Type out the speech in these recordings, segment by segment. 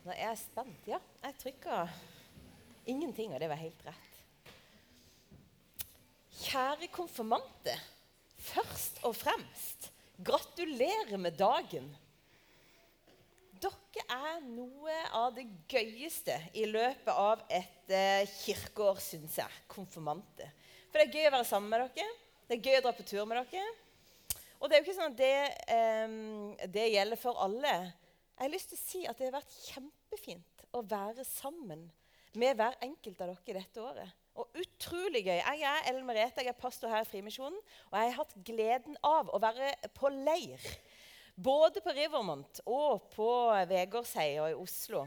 Nå er jeg spent. Ja, jeg trykka ingenting, og det var helt rett. Kjære konfirmante. Først og fremst, gratulerer med dagen. Dere er noe av det gøyeste i løpet av et eh, kirkeår, syns jeg. Konfirmante. For det er gøy å være sammen med dere. Det er gøy å dra på tur med dere. Og det er jo ikke sånn at det, eh, det gjelder for alle. Jeg har lyst til å si at det har vært kjempefint å være sammen med hver enkelt av dere dette året. Og utrolig gøy. Jeg er Ellen Merete, jeg er pastor her i Frimisjonen. Og jeg har hatt gleden av å være på leir. Både på Rivermont og på Vegårshei og i Oslo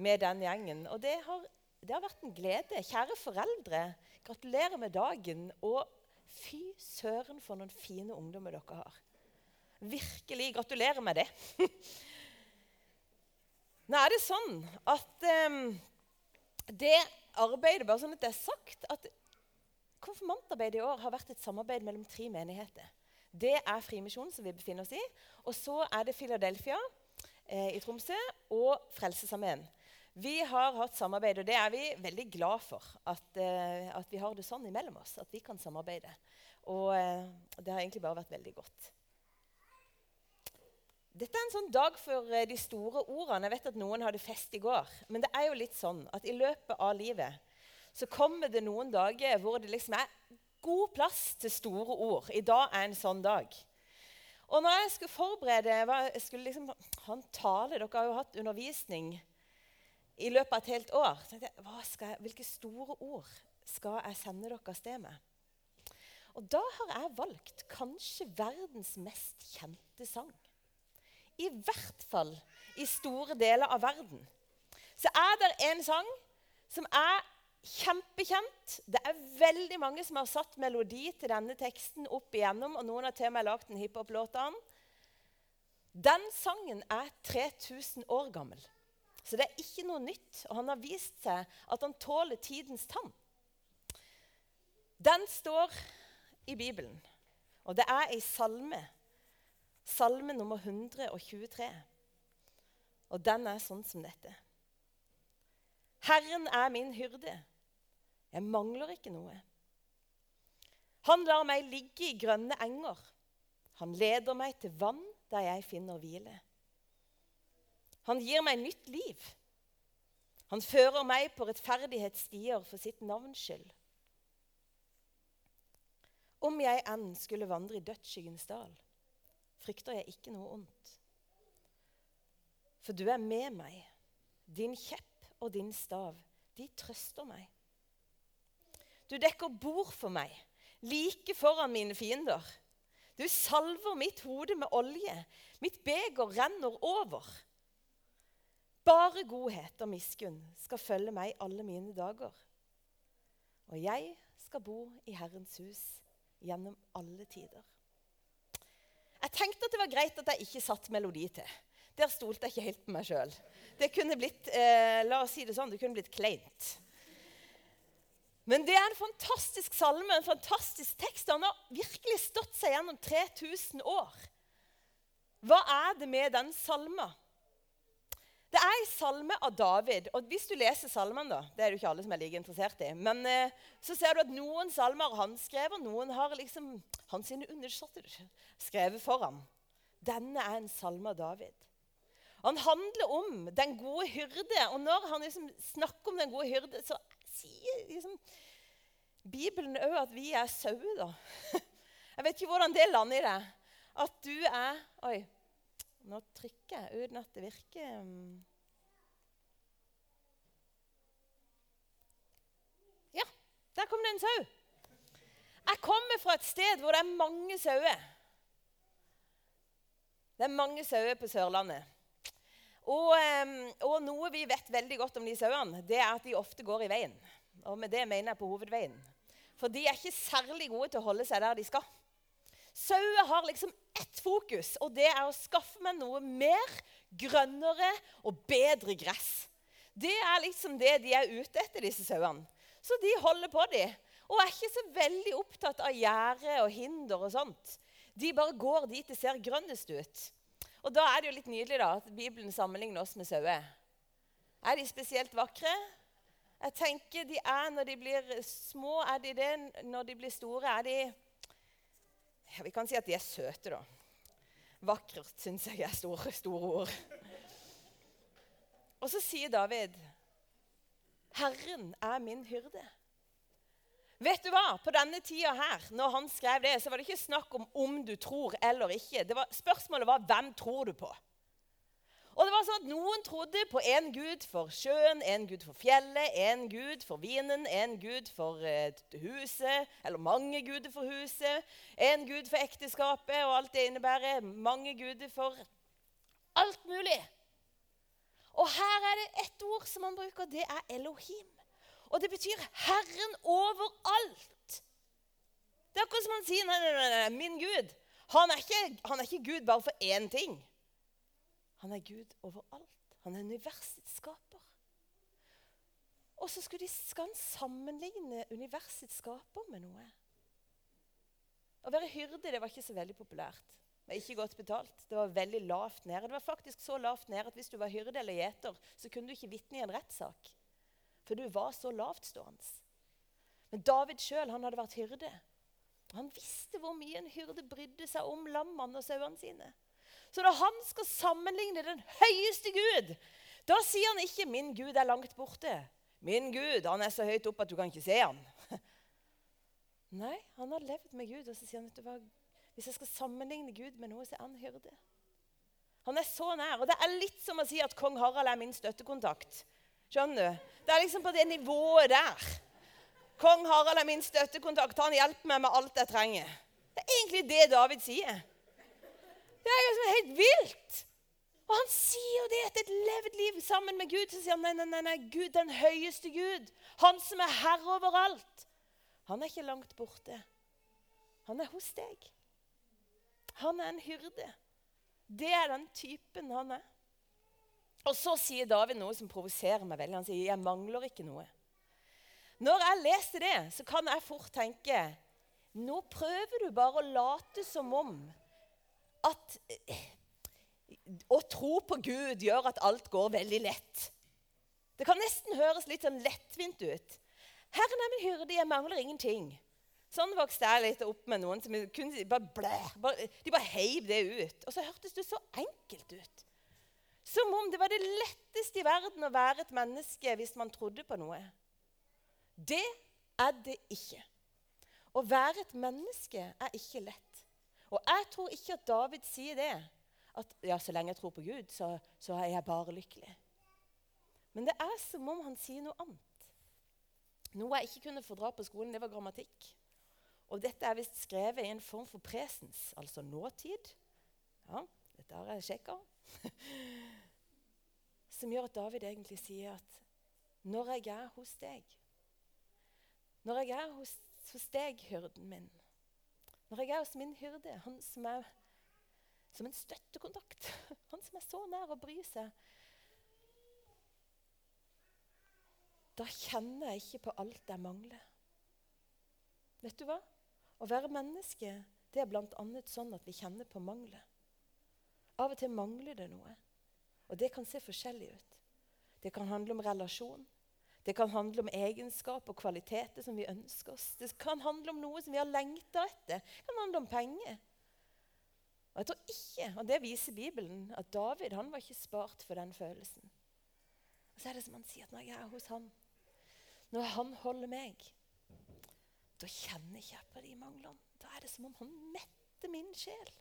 med den gjengen. Og det har, det har vært en glede. Kjære foreldre, gratulerer med dagen. Og fy søren for noen fine ungdommer dere har. Virkelig. Gratulerer med det. Nå er det sånn at um, det arbeidet bare sånn at det er sagt, at konfirmantarbeidet i år har vært et samarbeid mellom tre menigheter. Det er Frimisjonen, som vi befinner oss i. Og så er det Philadelphia eh, i Tromsø og Frelsesarmeen. Vi har hatt samarbeid, og det er vi veldig glad for. At, eh, at vi har det sånn imellom oss, at vi kan samarbeide. Og eh, det har egentlig bare vært veldig godt. Dette er en sånn dag for eh, de store ordene. Jeg vet at noen hadde fest i går. Men det er jo litt sånn at i løpet av livet så kommer det noen dager hvor det liksom er god plass til store ord. I dag er en sånn dag. Og når jeg skulle forberede jeg skulle liksom ha en tale Dere har jo hatt undervisning i løpet av et helt år. Så jeg, jeg, hvilke store ord skal jeg sende dere av sted med? Og da har jeg valgt kanskje verdens mest kjente sang i hvert fall i store deler av verden, så er det en sang som er kjempekjent. Det er veldig mange som har satt melodi til denne teksten opp igjennom, og noen har til og med lagd en hiphop-låt av den. Den sangen er 3000 år gammel, så det er ikke noe nytt. Og han har vist seg at han tåler tidens tann. Den står i Bibelen, og det er ei salme Salme nummer 123. Og den er sånn som dette. Herren er min hyrde. Jeg mangler ikke noe. Han lar meg ligge i grønne enger. Han leder meg til vann der jeg finner hvile. Han gir meg nytt liv. Han fører meg på rettferdighetsstier for sitt navns skyld. Om jeg enn skulle vandre i dødsskyggens dal, frykter jeg ikke noe ondt. For du er med meg. Din kjepp og din stav, de trøster meg. Du dekker bord for meg, like foran mine fiender. Du salver mitt hode med olje. Mitt beger renner over. Bare godhet og miskunn skal følge meg alle mine dager. Og jeg skal bo i Herrens hus gjennom alle tider. Jeg tenkte at det var greit at jeg ikke satt melodi til. Der stolte jeg ikke helt på meg sjøl. Det kunne blitt eh, la oss si det sånn, det kunne blitt kleint. Men det er en fantastisk salme, en fantastisk tekst. Han har virkelig stått seg gjennom 3000 år. Hva er det med den salma? Det er en salme av David. og Hvis du leser salmen, da, det er jo ikke alle som er like interessert i, men eh, så ser du at noen salmer har han skrevet, og noen har liksom hans undersåtter skrevet for ham. Denne er en salme av David. Han handler om den gode hyrde. Og når han liksom snakker om den gode hyrde, så sier liksom Bibelen òg at vi er sauer, da. Jeg vet ikke hvordan det lander i det. At du er Oi, nå trykker jeg uten at det virker mm. Ja, der kom det en sau. Jeg kommer fra et sted hvor det er mange sauer. Det er mange sauer på Sørlandet. Og, og, noe vi vet veldig godt om de sauene, det er at de ofte går i veien. Og med det mener jeg på hovedveien. For de er ikke særlig gode til å holde seg der de skal. Sauer har liksom ett fokus, og det er å skaffe meg noe mer, grønnere og bedre gress. Det er liksom det de er ute etter, disse sauene. Så de holder på, de. Og er ikke så veldig opptatt av gjerde og hinder og sånt. De bare går dit det ser grønnest ut. Og da er det jo litt nydelig da, at Bibelen sammenligner oss med sauer. Er de spesielt vakre? Jeg tenker de er når de blir små. Er de det når de blir store? Er de Vi kan si at de er søte, da. Vakkert syns jeg er store, store ord. Og så sier David, 'Herren er min hyrde'. Vet du hva? På denne tida her, når han skrev det, så var det ikke snakk om om du tror eller ikke. Var, spørsmålet var hvem tror du på? Og det var sånn at Noen trodde på en gud for sjøen, en gud for fjellet, en gud for vinen, en gud for eh, huset, eller mange guder for huset, en gud for ekteskapet og alt det innebærer, mange guder for alt mulig. Og her er det ett ord som han bruker, det er Elohim. Og det betyr 'Herren overalt'. Det er akkurat som han sier nei, nei, nei, 'min Gud'. Han er, ikke, han er ikke Gud bare for én ting. Han er Gud overalt. Han er universets skaper. Og så skal, han sammenligne universets skaper med noe. Å være hyrde det var ikke så veldig populært. Det var ikke godt betalt. Det var veldig lavt nede. Det var faktisk så lavt nede at Hvis du var hyrde eller gjeter, så kunne du ikke vitne i en rettssak. For du var så lavtstående. Men David sjøl hadde vært hyrde. Han visste hvor mye en hyrde brydde seg om lammene og sauene sine. Så når han skal sammenligne den høyeste Gud, da sier han ikke 'min Gud er langt borte'. 'Min Gud han er så høyt oppe at du kan ikke se han'. Nei, han har levd med Gud. Og så sier han vet du hvis jeg skal sammenligne Gud med noe, så er han hyrde. Han er så nær. Og det er litt som å si at kong Harald er min støttekontakt. Skjønner du? Det er liksom på det nivået der. Kong Harald er min støttekontakt. Han hjelper meg med alt jeg trenger. Det er egentlig det David sier. Det er jo helt vilt. Og han sier jo det etter et levd liv sammen med Gud. Så sier han nei, nei, nei, nei, Gud, den høyeste Gud. Han som er herre overalt. Han er ikke langt borte. Han er hos deg. Han er en hyrde. Det er den typen han er. Og så sier David noe som provoserer meg veldig. Han sier 'jeg mangler ikke noe'. Når jeg leser det, så kan jeg fort tenke nå prøver du bare å late som om at å tro på Gud gjør at alt går veldig lett. Det kan nesten høres litt sånn lettvint ut. 'Herren er min hyrde, jeg mangler ingenting.' Sånn vokste jeg litt opp med noen som kunne bare blæ, bare, De bare heiv det ut. Og så hørtes det så enkelt ut. Som om det var det letteste i verden å være et menneske hvis man trodde på noe. Det er det ikke. Å være et menneske er ikke lett. Og jeg tror ikke at David sier det. At ja, så lenge jeg tror på Gud, så, så er jeg bare lykkelig. Men det er som om han sier noe annet. Noe jeg ikke kunne fordra på skolen, det var grammatikk. Og dette er visst skrevet i en form for presens, altså nåtid. Ja, dette har jeg sjekka. som gjør at David egentlig sier at når jeg er hos deg Når jeg er hos, hos deg, hyrden min, når jeg er hos min hyrde, han som er som en støttekontakt, han som er så nær å bry seg Da kjenner jeg ikke på alt jeg mangler. Vet du hva? Å være menneske det er bl.a. sånn at vi kjenner på mangler. Av og til mangler det noe. Og det kan se forskjellig ut. Det kan handle om relasjon. Det kan handle om egenskap og kvaliteter som vi ønsker oss. Det kan handle om noe som vi har lengta etter. Det kan handle om penger. Og jeg tror ikke, og det viser Bibelen, at David han var ikke spart for den følelsen. Og så er det som han sier, at når jeg er hos han, når han holder meg, da kjenner ikke jeg på de manglene. Da er det som om han metter min sjel.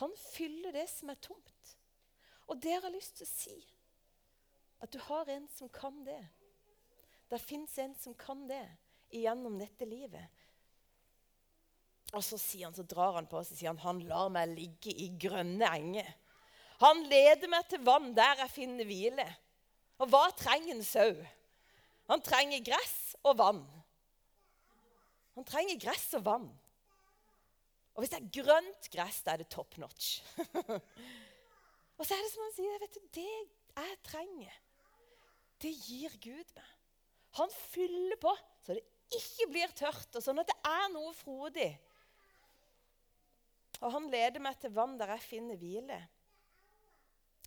Han fyller det som er tomt. Og dere har lyst til å si at du har en som kan det. Det fins en som kan det igjennom dette livet. Og så, han, så drar han på og sier han, han lar meg ligge i grønne enger. Han leder meg til vann der jeg finner hvile. Og hva trenger en sau? Han trenger gress og vann. Han trenger gress og vann. Og hvis det er grønt gress, da er det top notch. Og så er det som han sier, vet du, det jeg trenger, det gir Gud meg. Han fyller på så det ikke blir tørt, og sånn at det er noe frodig. Og han leder meg til vann der jeg finner hvile.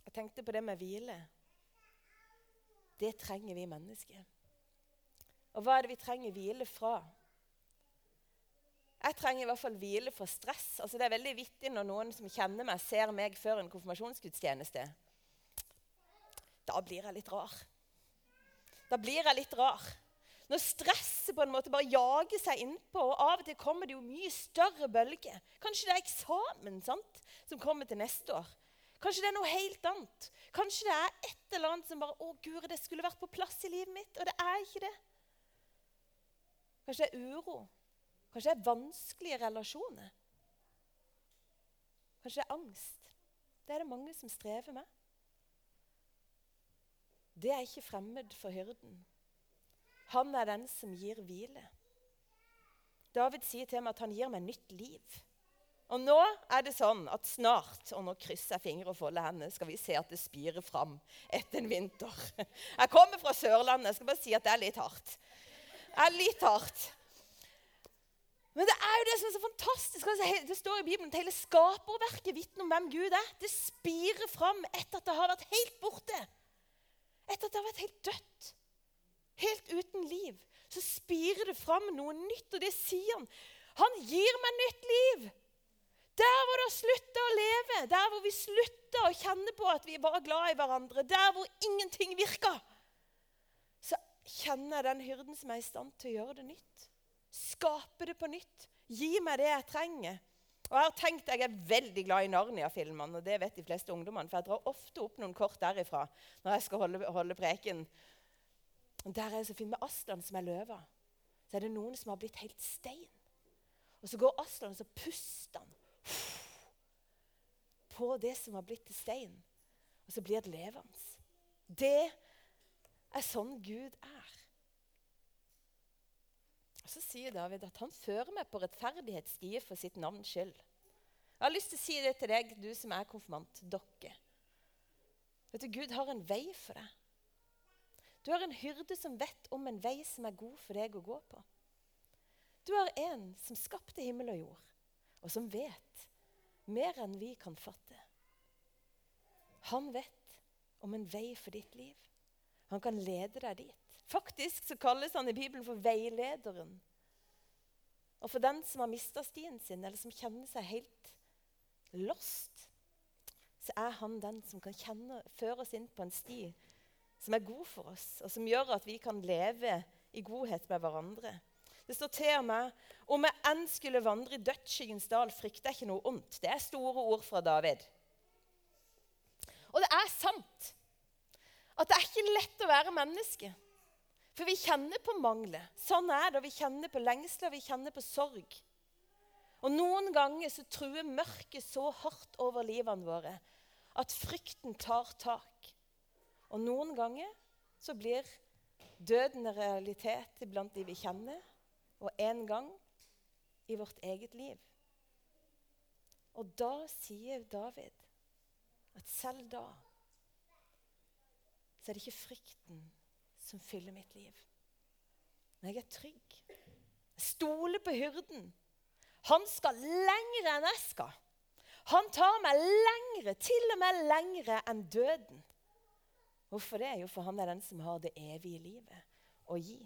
Jeg tenkte på det med hvile. det trenger vi mennesker. Og hva er det vi trenger hvile fra? Jeg trenger i hvert fall hvile fra stress. Altså, det er veldig vittig når noen som kjenner meg, ser meg før en konfirmasjonsgudstjeneste. Da blir jeg litt rar. Da blir jeg litt rar. Når stresset på en måte bare jager seg innpå, og av og til kommer det jo mye større bølger. Kanskje det er eksamen sant, som kommer til neste år. Kanskje det er noe helt annet. Kanskje det er et eller annet som bare Å, guri, det skulle vært på plass i livet mitt, og det er ikke det. Kanskje det er uro. Kanskje det er vanskelige relasjoner. Kanskje det er angst. Det er det mange som strever med. Det er ikke fremmed for hyrden. Han er den som gir hvile. David sier til meg at han gir meg nytt liv. Og nå er det sånn at snart, og nå krysser jeg fingre og folder hendene, skal vi se at det spirer fram etter en vinter. Jeg kommer fra Sørlandet. Jeg skal bare si at det er litt hardt. Det er litt hardt. Men det er jo det som er så fantastisk. Altså, det står i Bibelen at hele skaperverket vitner om hvem Gud er. Det spirer fram etter at det har vært helt borte. Vært helt dødt. Helt uten liv. Så spirer det fram noe nytt, og det sier han. Han gir meg nytt liv. Der hvor det har slutta å leve, der hvor vi slutta å kjenne på at vi var glad i hverandre, der hvor ingenting virka, så kjenner jeg den hyrden som er i stand til å gjøre det nytt. Skape det på nytt. Gi meg det jeg trenger. Og Jeg har tenkt, jeg er veldig glad i Narnia-filmene, og det vet de fleste ungdommene. For jeg drar ofte opp noen kort derifra når jeg skal holde, holde preken. Der er det så fint med Aslan som er løva. Så er det noen som har blitt helt stein. Og så går Aslan og så puster han på det som har blitt til stein. Og så blir det levende. Det er sånn Gud er. Og Så sier David at han fører meg på rettferdighetsstier for sitt navns skyld. Jeg har lyst til å si det til deg, du som er konfirmant. Dere. Vet du, Gud har en vei for deg. Du har en hyrde som vet om en vei som er god for deg å gå på. Du har en som skapte himmel og jord, og som vet mer enn vi kan fatte. Han vet om en vei for ditt liv. Han kan lede deg dit. Faktisk så kalles han i Bibelen for veilederen. Og for den som har mista stien sin, eller som kjenner seg helt lost, så er han den som kan kjenne, føre oss inn på en sti som er god for oss, og som gjør at vi kan leve i godhet med hverandre. Det står til med om jeg enn skulle vandre i dødsskyggens dal, frykter jeg ikke noe ondt. Det er store ord fra David. Og det er sant at det er ikke lett å være menneske. For vi kjenner på mangler. Sånn er det. Vi kjenner på lengsler, vi kjenner på sorg. Og Noen ganger så truer mørket så hardt over livene våre at frykten tar tak. Og noen ganger så blir døden en realitet iblant de vi kjenner, og en gang i vårt eget liv. Og da sier David at selv da så er det ikke frykten som fyller mitt liv. Men jeg er trygg. Jeg stoler på hyrden. Han skal lengre enn jeg skal. Han tar meg lengre, til og med lengre enn døden. Hvorfor det? Jo, for han er den som har det evige livet å gi.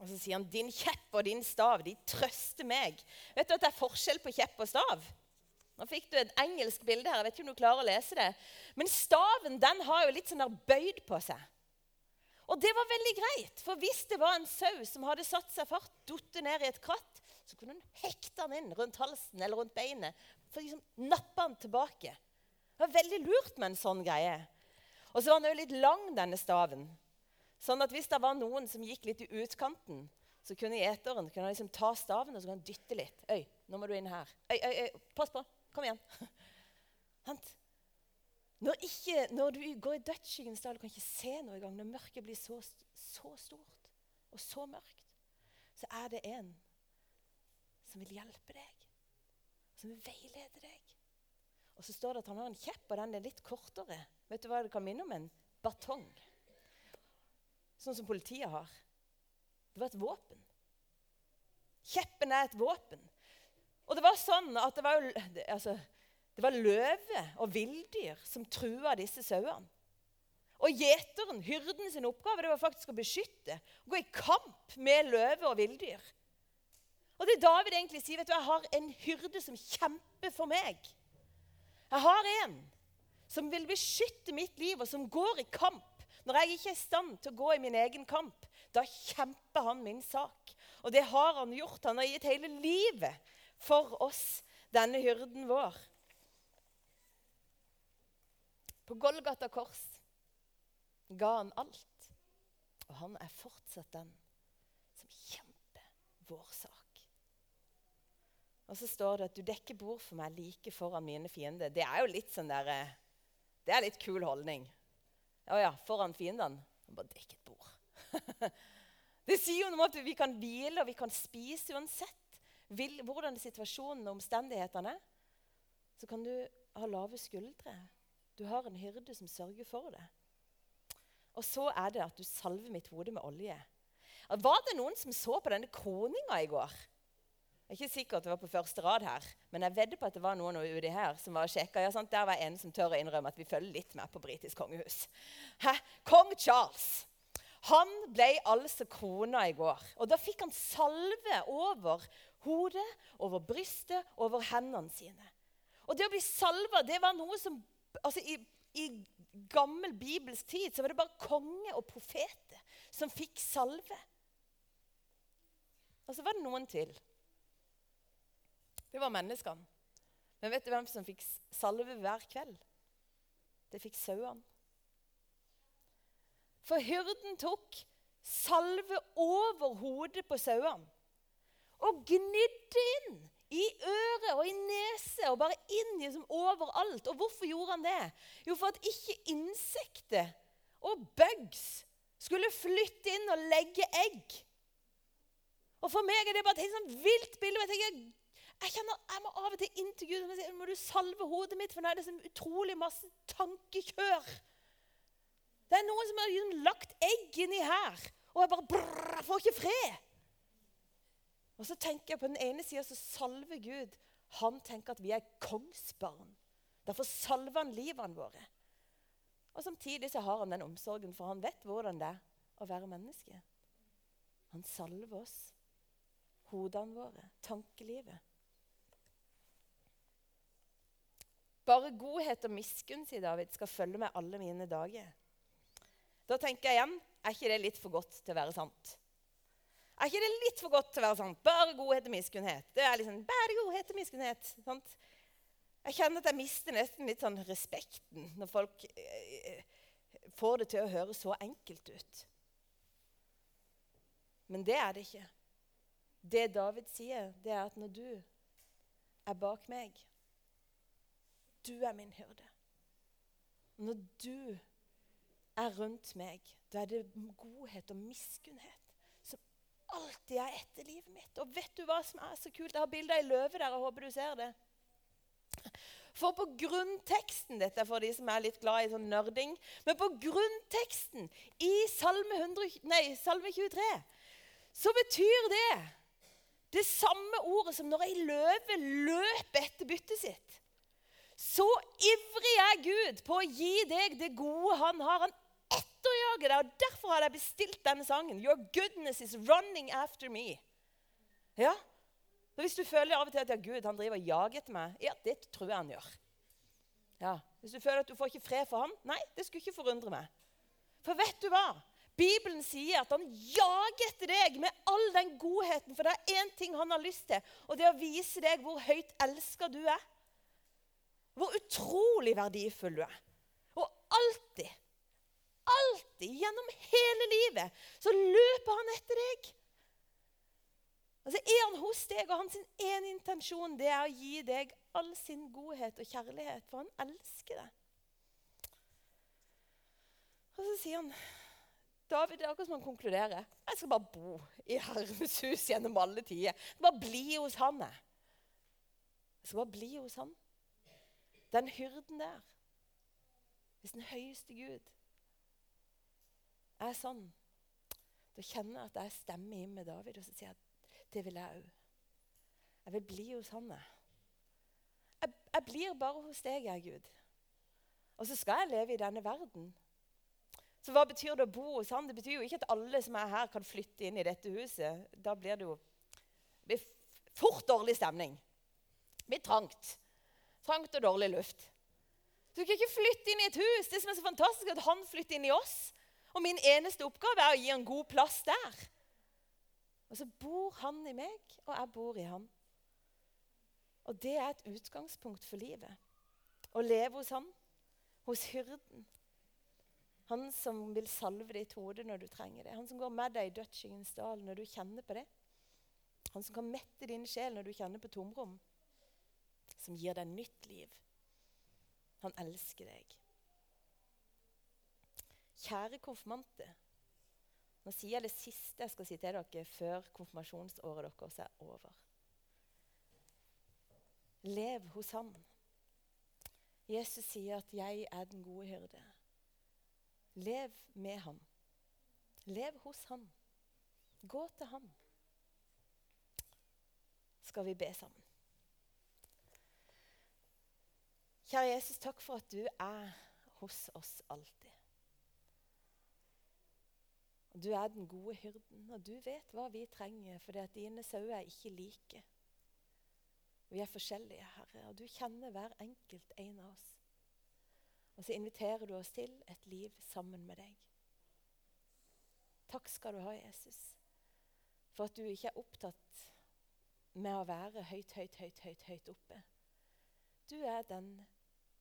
Og så sier han, 'Din kjepp og din stav, de trøster meg.' Vet du at det er forskjell på kjepp og stav? Nå fikk du et engelsk bilde her. Jeg vet ikke om du klarer å lese det. Men staven den har jo litt sånn der bøyd på seg. Og det var veldig greit, for hvis det var en sau som hadde satt seg fart, datt ned i et kratt, så kunne hun hekte den inn rundt halsen eller rundt beinet for liksom nappe den tilbake. Det var veldig lurt med en sånn greie. Og så var den jo litt lang, denne staven. Sånn at hvis det var noen som gikk litt i utkanten, så kunne gjeteren kunne liksom ta staven og så kunne dytte litt. 'Øy, nå må du inn her.' 'Øy, øy, øy, pass på. Kom igjen.' Når, ikke, når, du går i dødsskyggens dal og kan ikke se noe i gang, når mørket blir så, så, stort og så mørkt, så er det en som vil hjelpe deg, som vil veilede deg. Og så står det at han har en kjepp, og den er litt kortere. Vet du hva det kan minne om? En batong. Sånn som politiet har. Det var et våpen. Kjeppen er et våpen. Og det var sånn at det var jo altså, det var løve og villdyr som trua disse sauene. Og gjeteren, hyrden sin oppgave, det var faktisk å beskytte. Gå i kamp med løve og villdyr. Og det David egentlig sier, vet du, jeg har en hyrde som kjemper for meg. Jeg har en som vil beskytte mitt liv, og som går i kamp. Når jeg ikke er i stand til å gå i min egen kamp, da kjemper han min sak. Og det har han gjort. Han har gitt hele livet for oss, denne hyrden vår. På Golgata kors ga han alt. Og han er fortsatt den som kjemper vår sak. Og så står det at 'du dekker bord for meg like foran mine fiender'. Det er jo litt sånn der, eh, Det er litt kul holdning. Å ja, foran fiendene. Bare dekk et bord. det sier jo noe om at vi kan hvile og vi kan spise uansett hvordan situasjonen og omstendighetene er. Så kan du ha lave skuldre. Du har en hyrde som sørger for det. Og så er det at du salver mitt hode med olje. Var det noen som så på denne kroninga i går? Jeg er ikke sikker at det var på første rad her, men jeg vedder på at det var noen uti her som var sjekka. Ja, Der var en som tør å innrømme at vi følger litt med på britisk kongehus. Hæ? Kong Charles han ble altså krona i går. Og da fikk han salve over hodet, over brystet, over hendene sine. Og det å bli salva, det var noe som altså i, i gammel Bibels tid så var det bare konge og profeter som fikk salve. Og så var det noen til. Det var menneskene. Men vet du hvem som fikk salve hver kveld? Det fikk sauene. For hyrden tok salve over hodet på sauene og gnidde inn i øret og i nese og bare inn liksom overalt. Og hvorfor gjorde han det? Jo, for at ikke insekter og bugs skulle flytte inn og legge egg. Og For meg er det bare et helt sånn vilt bilde. Jeg tenker, jeg kjenner, jeg må av og til inn til Gud og si, må du salve hodet mitt, for nå er det så utrolig masse tankekjør. Det er noen som har liksom lagt egg inni her, og jeg bare brrr, får ikke fred. Og så tenker jeg På den ene sida så salver Gud. Han tenker at vi er kongsbarn. Derfor salver han livene våre. Og Samtidig så har han den omsorgen, for han vet hvordan det er å være menneske. Han salver oss, hodene våre, tankelivet. Bare godhet og miskunn, sier David, skal følge med alle mine dager. Da tenker jeg igjen er ikke det litt for godt til å være sant? Er ikke det litt for godt til å være sånn Bare godhet og miskunnhet. Det er liksom, bare godhet og miskunnhet. Sant? Jeg kjenner at jeg mister nesten litt sånn respekten når folk eh, får det til å høres så enkelt ut. Men det er det ikke. Det David sier, det er at når du er bak meg du er min hyrde. Når du er rundt meg, da er det godhet og miskunnhet som alltid er etter livet mitt. Og vet du hva som er så kult? Jeg har bilde av ei løve der. Jeg håper du ser det. For på grunnteksten Dette er for de som er litt glad i sånn nerding. Men på grunnteksten i Salme, 100, nei, salme 23 så betyr det det samme ordet som når ei løve løper etter byttet sitt. Så ivrig er Gud på å gi deg det gode han har. Han etterjager deg. og Derfor har jeg bestilt denne sangen. Your goodness is running after me. Ja, så Hvis du føler av og til at ja, Gud han driver og jager etter meg, ja, det tror jeg han gjør. Ja, Hvis du føler at du får ikke fred for ham, nei, det skulle ikke forundre meg. For vet du hva? Bibelen sier at han jager etter deg med all den godheten. For det er én ting han har lyst til, og det er å vise deg hvor høyt elska du er. Hvor utrolig verdifull du er. Og alltid, alltid, gjennom hele livet, så løper han etter deg. Altså Er han hos deg, og hans ene intensjon det er å gi deg all sin godhet og kjærlighet, for han elsker deg. Og så sier han David, det er akkurat som han konkluderer. Jeg skal bare bo i Herrens hus gjennom alle tider. Jeg bare bli hos han. Jeg skal bare bli hos han. Den hyrden der, hvis den høyeste Gud er sånn, da kjenner jeg at jeg stemmer inn med David og så sier jeg det vil jeg òg. Jeg vil bli hos han. Jeg, jeg blir bare hos deg, jeg, Gud. Og så skal jeg leve i denne verden. Så hva betyr det å bo hos han? Det betyr jo ikke at alle som er her, kan flytte inn i dette huset. Da blir det jo blir fort dårlig stemning. Det blir trangt. Trangt og dårlig luft. Du kan ikke flytte inn i et hus. Det som er så fantastisk, er at han flytter inn i oss. Og min eneste oppgave er å gi han god plass der. Og så bor han i meg, og jeg bor i han. Og det er et utgangspunkt for livet. Å leve hos han, hos hyrden. Han som vil salve ditt hode når du trenger det. Han som går med deg i dødsskyggens dal når du kjenner på det. Han som kan mette din sjel når du kjenner på tomrom. Som gir deg nytt liv. Han elsker deg. Kjære konfirmante. Nå sier jeg det siste jeg skal si til dere før konfirmasjonsåret deres er over. Lev hos Han. Jesus sier at 'jeg er den gode hyrde'. Lev med Han. Lev hos Han. Gå til Han. Skal vi be sammen? Kjære Jesus, takk for at du er hos oss alltid. Du er den gode hyrden, og du vet hva vi trenger, for det at dine sauer er ikke like. Vi er forskjellige, Herre, og du kjenner hver enkelt en av oss. Og så inviterer du oss til et liv sammen med deg. Takk skal du ha, Jesus, for at du ikke er opptatt med å være høyt, høyt, høyt, høyt, høyt oppe. Du er den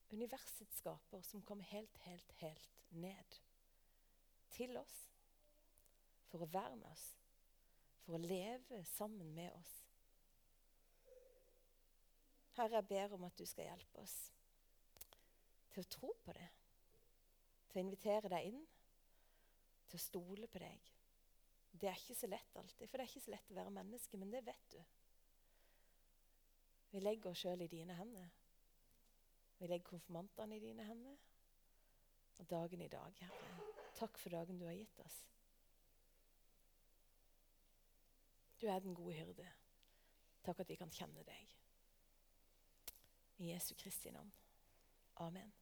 universets skaper som kom helt, helt, helt ned til oss for å være med oss, for å leve sammen med oss. Herre, jeg ber om at du skal hjelpe oss til å tro på det, til å invitere deg inn, til å stole på deg. Det er ikke så lett alltid, for det er ikke så lett å være menneske, men det vet du. Vi legger oss sjøl i dine hender. Vi legger konfirmantene i dine hender. Og dagen i dag, Herre. Takk for dagen du har gitt oss. Du er den gode hyrde. Takk at vi kan kjenne deg. I Jesu Kristi navn. Amen.